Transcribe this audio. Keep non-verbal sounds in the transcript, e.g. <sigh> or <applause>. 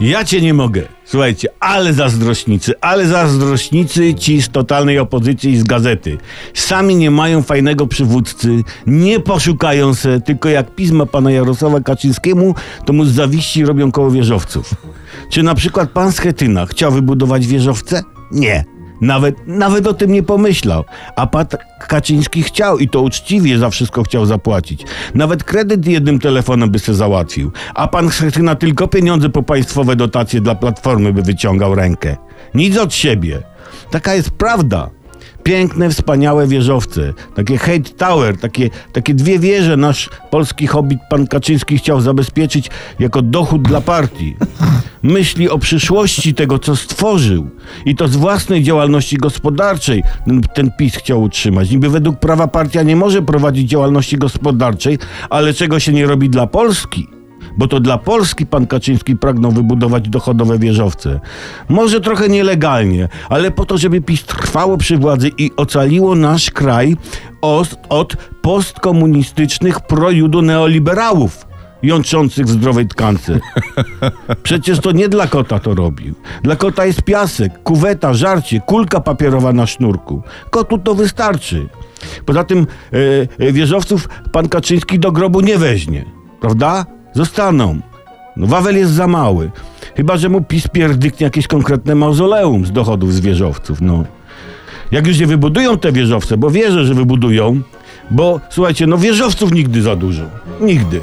Ja cię nie mogę. Słuchajcie, ale zazdrośnicy, ale zazdrośnicy ci z totalnej opozycji i z gazety. Sami nie mają fajnego przywódcy, nie poszukają se, tylko jak pisma pana Jarosława Kaczyńskiemu, to mu z zawiści robią koło wieżowców. Czy na przykład pan Schetyna chciał wybudować wieżowce? Nie. Nawet, nawet o tym nie pomyślał. A pan Kaczyński chciał i to uczciwie za wszystko chciał zapłacić. Nawet kredyt jednym telefonem by se załatwił. A pan Schetyna tylko pieniądze po państwowe dotacje dla Platformy by wyciągał rękę. Nic od siebie. Taka jest prawda. Piękne, wspaniałe wieżowce. Takie hate tower, takie, takie dwie wieże nasz polski hobbit pan Kaczyński chciał zabezpieczyć jako dochód dla partii. Myśli o przyszłości tego, co stworzył. I to z własnej działalności gospodarczej ten, PiS chciał utrzymać. Niby według prawa partia nie może prowadzić działalności gospodarczej, ale czego się nie robi dla Polski? bo to dla Polski pan Kaczyński pragnął wybudować dochodowe wieżowce. Może trochę nielegalnie, ale po to, żeby PiS trwało przy władzy i ocaliło nasz kraj od, od postkomunistycznych projudo neoliberałów jątrzących zdrowej tkance. <laughs> Przecież to nie dla kota to robił. Dla kota jest piasek, kuweta, żarcie, kulka papierowa na sznurku. Kotu to wystarczy. Poza tym e, wieżowców pan Kaczyński do grobu nie weźmie. Prawda? Zostaną. No, Wawel jest za mały. Chyba, że mu PiS pierdyknie jakieś konkretne mauzoleum z dochodów z wieżowców. No. Jak już nie wybudują te wieżowce, bo wierzę, że wybudują, bo słuchajcie, no wieżowców nigdy za dużo. Nigdy.